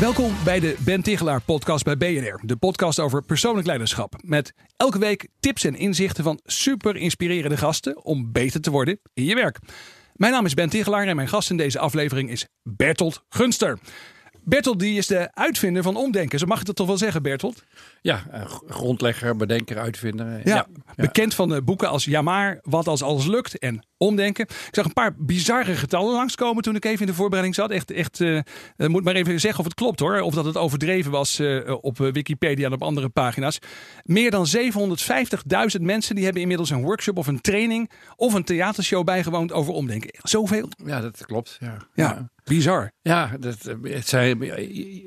Welkom bij de Ben Tigelaar podcast bij BNR. De podcast over persoonlijk leiderschap. Met elke week tips en inzichten van super inspirerende gasten om beter te worden in je werk. Mijn naam is Ben Tigelaar en mijn gast in deze aflevering is Bertolt Gunster. Bertolt die is de uitvinder van omdenken. Zo mag ik dat toch wel zeggen, Bertolt? Ja, eh, grondlegger, bedenker, uitvinder. Ja, Ja, bekend van de boeken als Ja maar, Wat als alles lukt en Omdenken. Ik zag een paar bizarre getallen langskomen toen ik even in de voorbereiding zat. Echt, echt uh, moet maar even zeggen of het klopt hoor. Of dat het overdreven was uh, op Wikipedia en op andere pagina's. Meer dan 750.000 mensen die hebben inmiddels een workshop of een training of een theatershow bijgewoond over omdenken. Zoveel? Ja, dat klopt. Ja, ja. bizar. Ja, dat, het zijn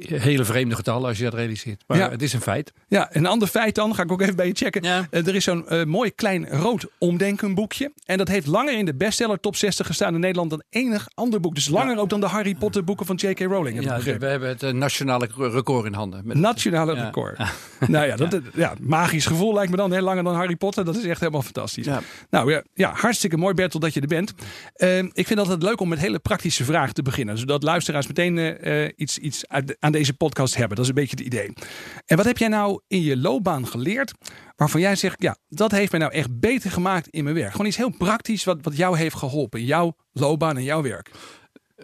hele vreemde getallen als je dat realiseert. Maar Ja. het is een feit. Ja, een ander feit dan, ga ik ook even bij je checken. Ja. Eh, er is zo'n eh, mooi klein rood omdenkenboekje. En dat heeft langer in de bestseller top 60 gestaan in Nederland dan enig ander boek. Dus langer ook dan de Harry Potter boeken van J.K. Rowling. Ja, we hebben het eh, nationale record in handen. Met- Nationale Ja. record. Nou ja, dat, ja, magisch gevoel lijkt me dan heel langer dan Harry Potter. Dat is echt helemaal fantastisch. Nou ja, ja, hartstikke mooi Bertel dat je er bent. Eh, ik vind het altijd leuk om met hele praktische vragen te beginnen. Zodat luisteraars meteen iets, iets aan deze podcast hebben. Dat is een beetje het idee. En wat heb jij nou in je loopbaan geleerd waarvan jij zegt, ja, dat heeft mij nou echt beter gemaakt in mijn werk. Gewoon iets heel praktisch wat, wat jou heeft geholpen jouw loopbaan en jouw werk.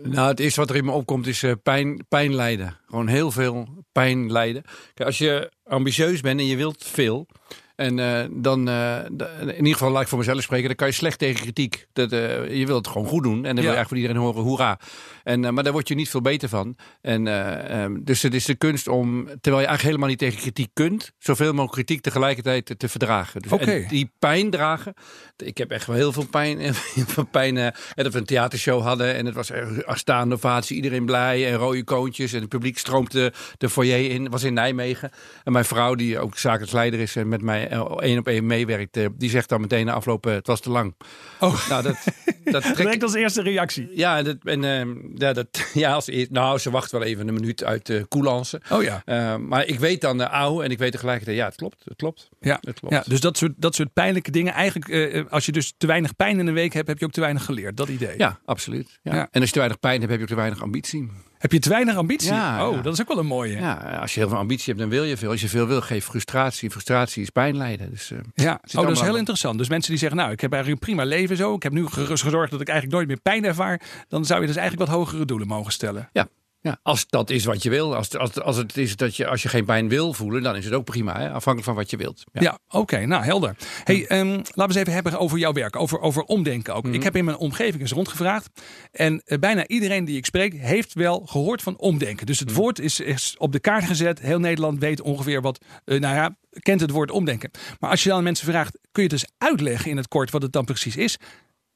Nou, het eerste wat er in me opkomt is eh, pijn, pijn lijden. Gewoon heel veel pijn lijden. Kijk, als je ambitieus bent en je wilt veel. En eh, dan, eh, in ieder geval laat ik voor mezelf spreken, dan kan je slecht tegen kritiek. Dat, eh, je wilt het gewoon goed doen. En dan wil je eigenlijk van iedereen horen, hoera. En, maar daar word je niet veel beter van. En, eh, ehm, dus het is de kunst om, terwijl je eigenlijk helemaal niet tegen kritiek kunt, zoveel mogelijk kritiek tegelijkertijd te, verdragen. Dus, en die pijn dragen. Ik heb echt wel heel veel pijn. van pijn en dat we een theatershow hadden. En het was er staande ovatie, iedereen blij. En rode koontjes. En het publiek stroomde de foyer in. Was in Nijmegen. En mijn vrouw, die ook zakelijk leider is en met mij eh, één op één meewerkt. die zegt dan meteen na afloop, eh, het was te lang. Oh, Nou, dat, dat trekt... als eerste reactie. Ja, dat, en, ehm, ja, dat, ja, als, nou, ze wacht wel even een minuut uit de coulance. Oh ja. Eh, maar ik weet dan, uh, auw, en ik weet tegelijkertijd, ja, het klopt, het klopt. Ja, Het klopt. ja dus dat soort, dat soort pijnlijke dingen. Eigenlijk, als je dus te weinig pijn in een week hebt, heb je ook te weinig geleerd. Dat idee. Ja, absoluut. Ja. Ja. En als je te weinig pijn hebt, heb je ook te weinig ambitie. Heb je te weinig ambitie? Ja, oh, ja. dat is ook wel een mooie. Ja, Ja, als je heel veel ambitie hebt, dan wil je veel. Als je veel wil, geef frustratie. Frustratie is pijn lijden. Dus, eh, Oh, dat is heel aan. interessant. Dus mensen die zeggen, nou, ik heb eigenlijk een prima leven zo. Ik heb nu gerust gezorgd dat ik eigenlijk nooit meer pijn ervaar. Dan zou je dus eigenlijk wat hogere doelen mogen stellen. ja. Ja, als dat is wat je wil. Als, als, als het is dat je, als je geen pijn wil voelen, dan is het ook prima. Hè? Afhankelijk van wat je wilt. Ja, oké. nou, helder. Hey, ehm, laten we eens even hebben over jouw werk. Over, over omdenken ook. Ik heb in mijn omgeving eens rondgevraagd. En eh, bijna iedereen die ik spreek heeft wel gehoord van omdenken. Dus het woord is, is op de kaart gezet. Heel Nederland weet ongeveer wat, eh, nou ja, kent het woord omdenken. Maar als je dan aan mensen vraagt, kun je het dus uitleggen in het kort wat het dan precies is?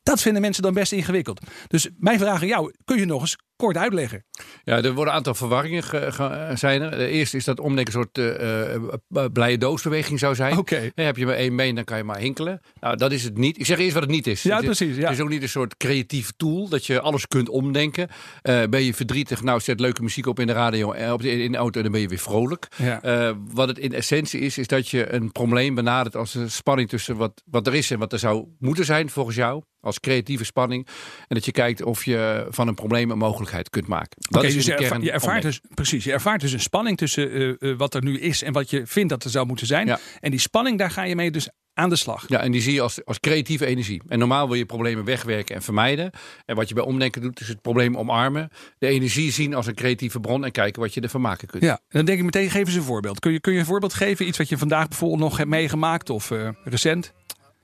Dat vinden mensen dan best ingewikkeld. Dus mijn vraag aan jou, kun je nog eens kort uitleggen? Ja, er worden een aantal verwarringen ge- ge- zijn er. De eerste is dat omdenken een soort eh, blije doosbeweging zou zijn. Oké. Heb je maar één been, dan kan je maar hinkelen. Nou, dat is het niet. Ik zeg eerst wat het niet is. Ja, het, is- precies, ja. Het is ook niet een soort creatief tool dat je alles kunt omdenken. Ben je verdrietig? Nou, zet leuke muziek op in de radio en op de, in de auto en dan ben je weer vrolijk. Ja. Wat het in essentie is, is dat je een probleem benadert als een spanning tussen wat, wat er is en wat er zou moeten zijn volgens jou. Als creatieve spanning. En dat je kijkt of je van een probleem een mogelijkheid kunt maken. Dat is dus je, erva- je ervaart dus precies. Je ervaart dus een spanning tussen eh, eh, wat er nu is en wat je vindt dat er zou moeten zijn. Ja. En die spanning, daar ga je mee dus aan de slag. Ja, en die zie je als, als creatieve energie. En normaal wil je problemen wegwerken en vermijden. En wat je bij omdenken doet, is het probleem omarmen. De energie zien als een creatieve bron en kijken wat je ervan maken kunt. Ja, en dan denk ik meteen, geef eens een voorbeeld. Kun je, kun je een voorbeeld geven? Iets wat je vandaag bijvoorbeeld nog hebt meegemaakt of eh, recent?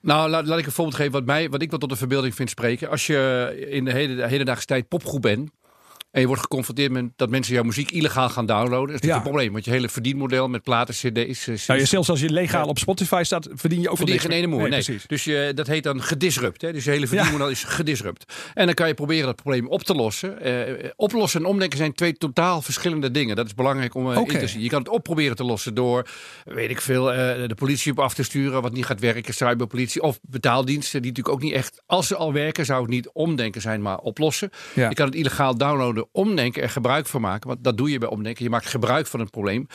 Nou, laat, ik een voorbeeld geven wat, mij, wat ik wel tot de verbeelding vind spreken. Als je in de de hedendaagse tijd popgroep bent En je wordt geconfronteerd met dat mensen jouw muziek illegaal gaan downloaden. Dat is Ja. een probleem. Want je hele verdienmodel met platen, cd's... eh, Nou, je- zelfs als je legaal op Spotify staat, verdien je ook verdien geen ene moer. Nee. Dus je, dat heet dan gedisrupt. Hè? Dus je hele verdienmodel is gedisrupt. En dan kan je proberen dat probleem op te lossen. Eh, oplossen en omdenken zijn twee totaal verschillende dingen. Dat is belangrijk om eh, in te zien. Je kan het op proberen te lossen door, weet ik veel, de politie op af te sturen. Wat niet gaat werken, cyberpolitie. Of betaaldiensten die natuurlijk ook niet echt, als ze al werken, zou het niet omdenken zijn, maar oplossen. Ja. Je kan het illegaal downloaden, omdenken, er gebruik van maken. Want dat doe je bij omdenken. Je maakt gebruik van het probleem.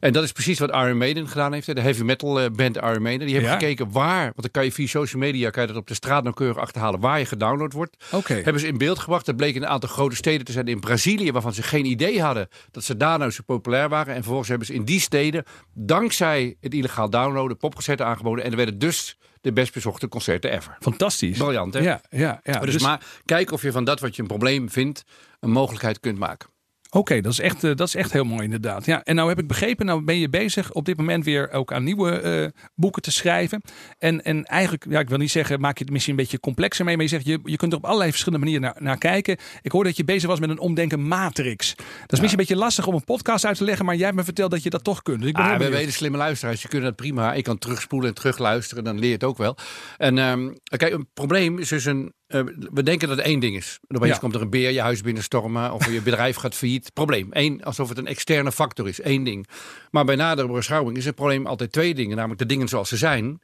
En dat is precies wat Iron Maiden gedaan heeft. De heavy metal eh, band Iron Maiden. Die hebben Ja. gekeken waar, want dan kan je via social media kan je dat op de straat nauwkeurig achterhalen waar je gedownload wordt. Oké. Hebben ze in beeld gebracht. Dat bleek in een aantal grote steden te zijn in Brazilië, waarvan ze geen idee hadden dat ze daar nou zo populair waren. En vervolgens hebben ze in die steden, dankzij het illegaal downloaden, popconcerten aangeboden. En er werden dus de best bezochte concerten ever. Fantastisch. Briljant, hè? Ja, ja, ja. dus, Dus- maar kijk of je van dat wat je een probleem vindt, een mogelijkheid kunt maken. Oké, dat, is echt, eh, dat is echt heel mooi inderdaad. Ja, en nou heb ik begrepen, nou ben je bezig op dit moment weer ook aan nieuwe eh, boeken te schrijven. En, en eigenlijk, ja, ik wil niet zeggen, maak je het misschien een beetje complexer mee. Maar je zegt, je, je kunt er op allerlei verschillende manieren naar, naar kijken. Ik hoorde dat je bezig was met een omdenken matrix. Dat is misschien een beetje lastig om een podcast uit te leggen. Maar jij hebt me verteld dat je dat toch kunt. Dus ik ben Ah, we weten slimme luisteraars. Je kunt dat prima. Ik kan terugspoelen en terugluisteren. Dan leer je het ook wel. En ehm, kijk, een probleem is dus een. Eh, we denken dat het één ding is. En opeens Ja. komt er een beer je huis binnenstormen. Of je bedrijf gaat failliet. Probleem. Eén, alsof het een externe factor is. Één ding. Maar bij nadere beschouwing is het probleem altijd twee dingen. Namelijk de dingen zoals ze zijn.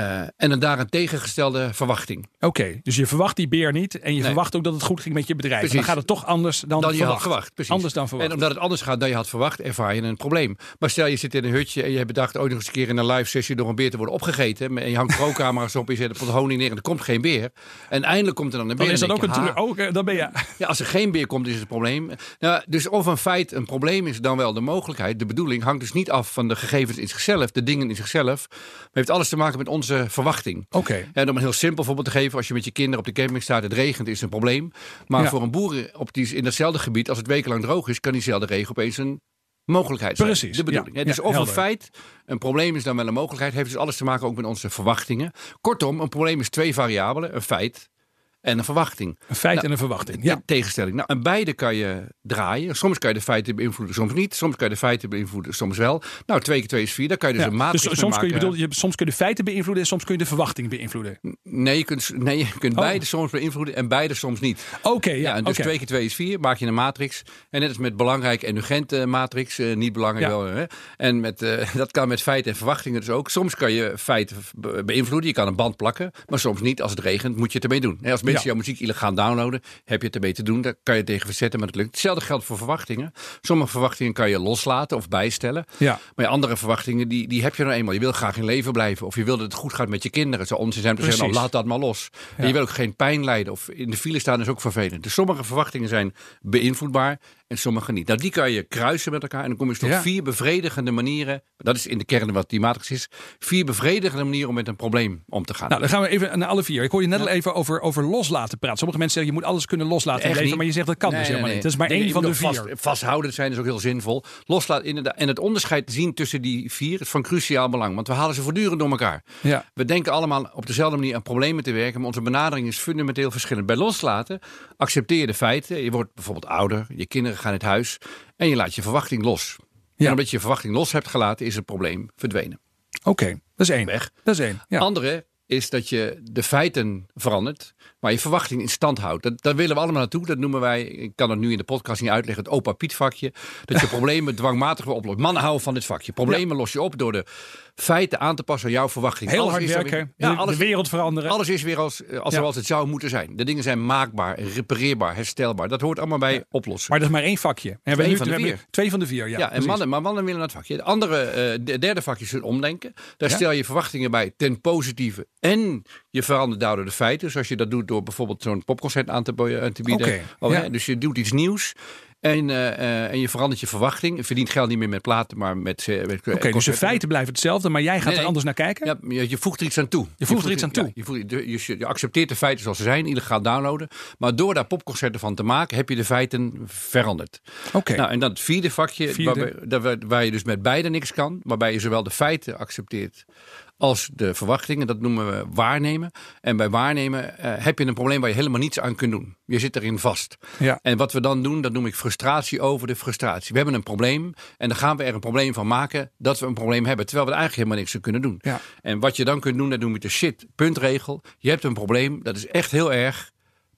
Eh, en een daaraan tegengestelde verwachting. Oké, dus je verwacht die beer niet. En je Nee. verwacht ook dat het goed ging met je bedrijf. Precies. Dan gaat het toch anders dan, dan je verwacht. had verwacht. Precies. Anders dan verwacht. En omdat het anders gaat dan je had verwacht, ervaar je een probleem. Maar stel je zit in een hutje en je hebt bedacht ooit nog eens een keer in een live sessie door een beer te worden opgegeten. En je hangt pro-camera's op, je zet pot honing neer en er komt geen beer. En eindelijk komt er dan een beer. dan is dat ook een teleur. ha, Oh, dan ben je. Ja, als er geen beer komt, is het een probleem. Nou, dus of een feit een probleem is, dan wel de mogelijkheid. De bedoeling hangt dus niet af van de gegevens in zichzelf, de dingen in zichzelf. Maar heeft alles te maken met onze verwachting. Oké. En om een heel simpel voorbeeld te geven, als je met je kinderen op de camping staat, het regent, is een probleem. Maar Ja. voor een boer op die, in datzelfde gebied, als het wekenlang droog is, kan diezelfde regen opeens een mogelijkheid zijn. Precies, De bedoeling. ja. Dus of helder. een feit, een probleem is dan wel een mogelijkheid, heeft dus alles te maken ook met onze verwachtingen. Kortom, een probleem is twee variabelen, een feit en een verwachting. Een feit Nou, en een verwachting. Ja. Tegenstelling. Nou, en beide kan je draaien. Soms kan je de feiten beïnvloeden, soms niet. Soms kan je de feiten beïnvloeden, soms wel. Nou, twee keer twee is vier. Daar kan je dus Ja. een matrix Dus soms kun, je, maken. bedoel, je, soms kun je de feiten beïnvloeden en soms kun je de verwachting beïnvloeden. Nee, je kunt, nee, je kunt Oh. beide soms beïnvloeden en beide soms niet. Oké, ja. Ja, en dus twee keer twee is vier. Maak je een matrix. En net als met belangrijk en urgente matrix. eh, niet belangrijk Ja. wel. Hè? En met, eh, dat kan met feiten en verwachtingen dus ook. Soms kan je feiten be- beïnvloeden. Je kan een band plakken. Maar soms niet. Als het regent moet je het ermee doen. Hè, Als mensen Ja. jouw muziek illegaal downloaden. Heb je het ermee te doen. Daar kan je tegen verzetten. Maar dat lukt. Hetzelfde geldt voor verwachtingen. Sommige verwachtingen kan je loslaten of bijstellen. Ja. Maar andere verwachtingen die, die heb je nou eenmaal. Je wil graag in leven blijven. Of je wil dat het goed gaat met je kinderen. Het zou onzin zijn om te zeggen, nou, laat dat maar los. En je wil ook geen pijn lijden. Of in de file staan is ook vervelend. Dus sommige verwachtingen zijn beïnvloedbaar en sommige niet. Nou, die kan je kruisen met elkaar. En dan kom je dus tot Ja. vier bevredigende manieren. Dat is in de kern wat die matrix is. Vier bevredigende manieren om met een probleem om te gaan. Nou, dan gaan we even naar alle vier. Ik hoor je net al even over, over loslaten praten. Sommige mensen zeggen je moet alles kunnen loslaten Echt leven. Maar je zegt dat kan Nee, dus helemaal nee. niet. Dat is maar één van de vier. Vast, vasthouden zijn is ook heel zinvol. Loslaten inderdaad. En het onderscheid zien tussen die vier is van cruciaal belang. Want we halen ze voortdurend door elkaar. Ja. We denken allemaal op dezelfde manier aan problemen te werken. Maar onze benadering is fundamenteel verschillend. Bij loslaten accepteer je de feiten. Je wordt bijvoorbeeld ouder. Je kinderen gaan uit huis. En je laat je verwachting los. Ja. En omdat je je verwachting los hebt gelaten, is het probleem verdwenen. Oké, dat is één. Weg. Dat is één. Ja. Andere is dat je de feiten verandert, maar je verwachting in stand houdt. Dat, daar willen we allemaal naartoe. Dat noemen wij, ik kan het nu in de podcast niet uitleggen, het opa Piet vakje. Dat je problemen dwangmatig wil oplossen. Mannen houden van dit vakje. Problemen los je op door de feiten aan te passen aan jouw verwachting. Heel Alles hard werken. weer- ja, de, alles, de wereld veranderen. alles is weer als, als Ja. zoals het zou moeten zijn. De dingen zijn maakbaar, repareerbaar, herstelbaar. Dat hoort allemaal bij oplossen. Maar dat is maar één vakje. En we hebben Twee nu- van de vier. Twee van de vier, ja. Ja, en precies. mannen, maar mannen willen het vakje. De andere, eh, de derde vakje is het omdenken. Daar stel je verwachtingen bij ten positieve. En je verandert daardoor de feiten. Zoals je dat doet door bijvoorbeeld zo'n popconcert aan te, te bieden. Oh, ja. Dus je doet iets nieuws. En, eh, eh, en je verandert je verwachting. Je verdient geld niet meer met platen, maar met... eh, met Oké, dus de feiten blijven hetzelfde, maar jij gaat Nee, er anders naar kijken? Ja, je, je voegt er iets aan toe. Je voegt er iets aan toe. ja, je, voegt- je, accepteert de feiten zoals ze zijn, illegaal downloaden. Maar door daar popconcerten van te maken, heb je de feiten veranderd. Oké. Nou, en dan het vierde vakje, Vierde. Waarbij, daar- waar je dus met beide niks kan. Waarbij je zowel de feiten accepteert als de verwachtingen. Dat noemen we waarnemen. En bij waarnemen eh, heb je een probleem waar je helemaal niets aan kunt doen. Je zit erin vast. Ja. En wat we dan doen, dat noem ik frustratie over de frustratie. We hebben een probleem en dan gaan we er een probleem van maken dat we een probleem hebben. Terwijl we er eigenlijk helemaal niks aan kunnen doen. Ja. En wat je dan kunt doen, dat noem ik de shit puntregel. Je hebt een probleem, dat is echt heel erg,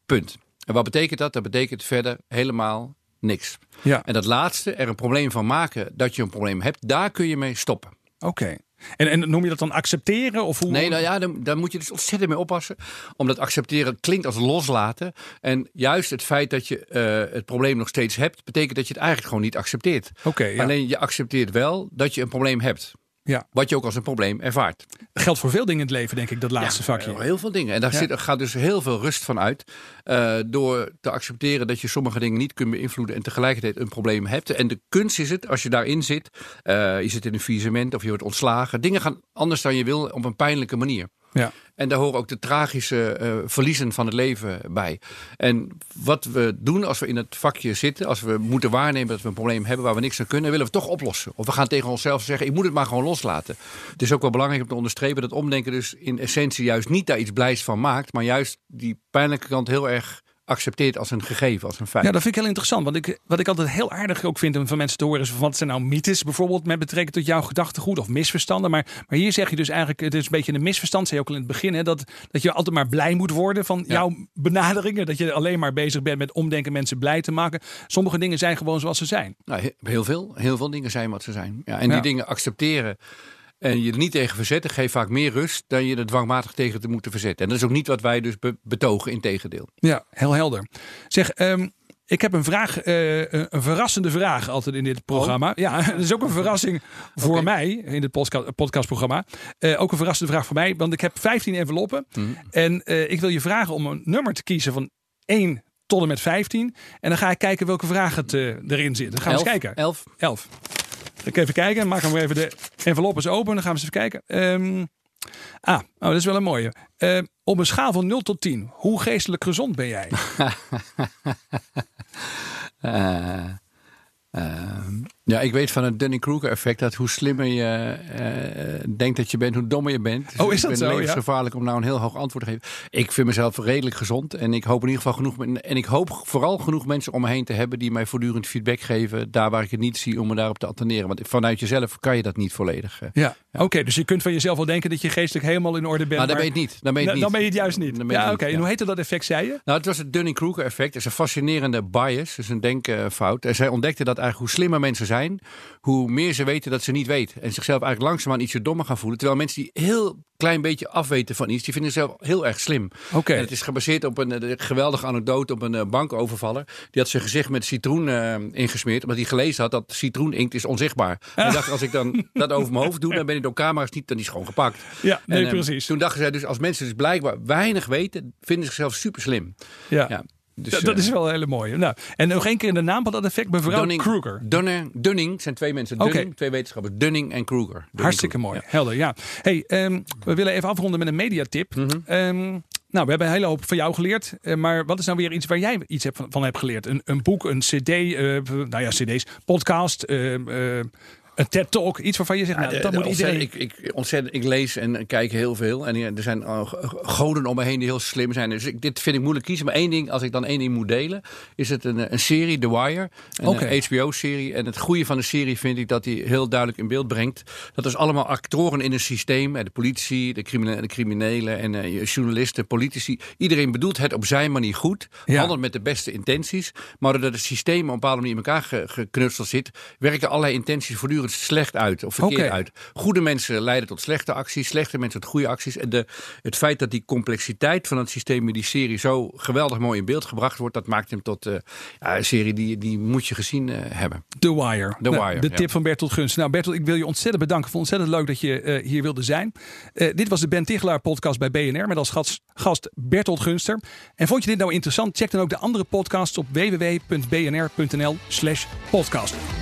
punt. En wat betekent dat? Dat betekent verder helemaal niks. Ja. En dat laatste, er een probleem van maken dat je een probleem hebt, daar kun je mee stoppen. Oké. En, en noem je dat dan accepteren? Of hoe? Nee, nou ja, dan, daar moet je dus ontzettend mee oppassen. Omdat accepteren klinkt als loslaten. En juist het feit dat je eh, het probleem nog steeds hebt, betekent dat je het eigenlijk gewoon niet accepteert. Oké, ja. Alleen je accepteert wel dat je een probleem hebt. Ja. Wat je ook als een probleem ervaart. Geldt voor veel dingen in het leven, denk ik, dat laatste Ja, vakje. Heel veel dingen. En daar Ja. zit, gaat dus heel veel rust van uit. eh, door te accepteren dat je sommige dingen niet kunt beïnvloeden. en tegelijkertijd een probleem hebt. En de kunst is het, als je daarin zit. eh, je zit in een faillissement of je wordt ontslagen. Dingen gaan anders dan je wil op een pijnlijke manier. Ja. En daar horen ook de tragische eh, verliezen van het leven bij. En wat we doen als we in het vakje zitten, als we moeten waarnemen dat we een probleem hebben waar we niks aan kunnen, willen we toch oplossen. Of we gaan tegen onszelf zeggen: ik moet het maar gewoon loslaten. Het is ook wel belangrijk om te onderstrepen dat omdenken dus in essentie juist niet daar iets blijs van maakt, maar juist die pijnlijke kant heel erg accepteert als een gegeven, als een feit. Ja, dat vind ik heel interessant. Want ik, wat ik altijd heel aardig ook vind om van mensen te horen is wat zijn nou mythes bijvoorbeeld met betrekking tot jouw gedachtegoed of misverstanden. Maar, maar hier zeg je dus eigenlijk, het is een beetje een misverstand, zei je ook al in het begin, hè, dat, dat je altijd maar blij moet worden van Ja. jouw benaderingen. Dat je alleen maar bezig bent met omdenken mensen blij te maken. Sommige dingen zijn gewoon zoals ze zijn. Nou, he- heel veel. Heel veel dingen zijn wat ze zijn. Ja, en Ja. die dingen accepteren en je er niet tegen verzetten, geeft vaak meer rust dan je er dwangmatig tegen te moeten verzetten. En dat is ook niet wat wij dus be- betogen, in tegendeel. Ja, heel helder. Zeg, ehm, ik heb een vraag, eh, een verrassende vraag altijd in dit programma. Ja, dat is ook een verrassing voor Oh. Mij in dit postka- podcastprogramma. Eh, ook een verrassende vraag voor mij, want ik heb 15 enveloppen. Mhm. En eh, ik wil je vragen om een nummer te kiezen van 1 tot en met 15. En dan ga ik kijken welke vraag het erin zit. Dan gaan we eens Elf? kijken. Elf. 11. Ik even kijken. Maak hem even de envelop eens open. Dan gaan we eens even kijken. Ehm, ah, oh, dat is wel een mooie. Eh, op een schaal van 0 tot 10. Hoe geestelijk gezond ben jij? Eh, ehm, ja, ik weet van het Dunning-Kruger effect dat hoe slimmer je eh, denkt dat je bent, hoe dommer je bent. Dus Oh, is ik dat ben zo, ja? levensgevaarlijk om nou een heel hoog antwoord te geven. Ik vind mezelf redelijk gezond en ik hoop in ieder geval genoeg en ik hoop vooral genoeg mensen om me heen te hebben die mij voortdurend feedback geven, daar waar ik het niet zie, om me daarop te attenderen. Want vanuit jezelf kan je dat niet volledig. eh. Ja, oké. dus je kunt van jezelf wel denken dat je geestelijk helemaal in orde bent. Nou, dan ben maar- je het niet. Dan ben je het Dan niet. ben je het juist niet. Dan ben je Ja, oké. En hoe heette dat effect, zei je? Nou, het was het Dunning-Kruger effect. Het is een fascinerende bias, dus een denkfout. En zij ontdekte dat eigenlijk hoe slimmer mensen zijn, hoe meer ze weten dat ze niet weten. En zichzelf eigenlijk langzaamaan ietsje dommer gaan voelen. Terwijl mensen die heel klein beetje afweten van iets, die vinden zichzelf heel erg slim. Oké. En het is gebaseerd op een eh, geweldige anekdote op een eh, bankovervaller. Die had zijn gezicht met citroen eh, ingesmeerd, omdat hij gelezen had dat citroeninkt is onzichtbaar. En hij dacht, als ik dan dat over mijn hoofd doe, dan ben ik door camera's niet, dan is gewoon gepakt. Ja, nee, En, eh, precies. Toen dachten zij dus, als mensen dus blijkbaar weinig weten, vinden ze zichzelf super slim. Ja. Ja, dus, dat, dat eh, is wel een hele mooie. Nou, en nog één keer in de naam van dat effect, mevrouw Dunning, Kruger. Dunning, Dunning zijn twee mensen. Dunning, twee wetenschappers. Dunning en Kruger. Dunning Hartstikke Kruger, mooi. Helder, ja. Hey, ehm, we willen even afronden met een mediatip. Mhm. Ehm, nou, we hebben een hele hoop van jou geleerd. eh, maar wat is nou weer iets waar jij iets hebt van, hebt geleerd? Een, een boek, een cd, eh, nou ja, cd's, podcast, eh, een TED-talk. Iets waarvan je zegt, nou, dat moet de iedereen... Ik, ik, ontzettend, ik lees en kijk heel veel. En er zijn uh, goden om me heen die heel slim zijn. Dus ik, dit vind ik moeilijk kiezen. Maar één ding, als ik dan één ding moet delen, is het een, een serie, The Wire. Een Oké. eh, HBO-serie. En het goede van de serie vind ik dat hij heel duidelijk in beeld brengt. Dat is allemaal actoren in een systeem. eh, De politie, de criminelen, de criminelen en eh, journalisten, politici. Iedereen bedoelt het op zijn manier goed. Ja. Handelt met de beste intenties. Maar doordat het systeem op een bepaalde manier in elkaar ge- geknutseld zit, werken allerlei intenties voortdurend slecht uit of verkeerd uit. Goede mensen leiden tot slechte acties, slechte mensen tot goede acties. En de, het feit dat die complexiteit van het systeem in die serie zo geweldig mooi in beeld gebracht wordt, dat maakt hem tot ja, een serie die, die moet je gezien eh, hebben. The Wire. The Nou, Wire, de ja. tip van Bertolt Gunst. Nou Bertolt, ik wil je ontzettend bedanken. Ik vond het ontzettend leuk dat je eh, hier wilde zijn. Dit was de Ben Tichelaar podcast bij BNR met als gast, gast Bertolt Gunster. En vond je dit nou interessant? Check dan ook de andere podcasts op www.bnr.nl slash podcast.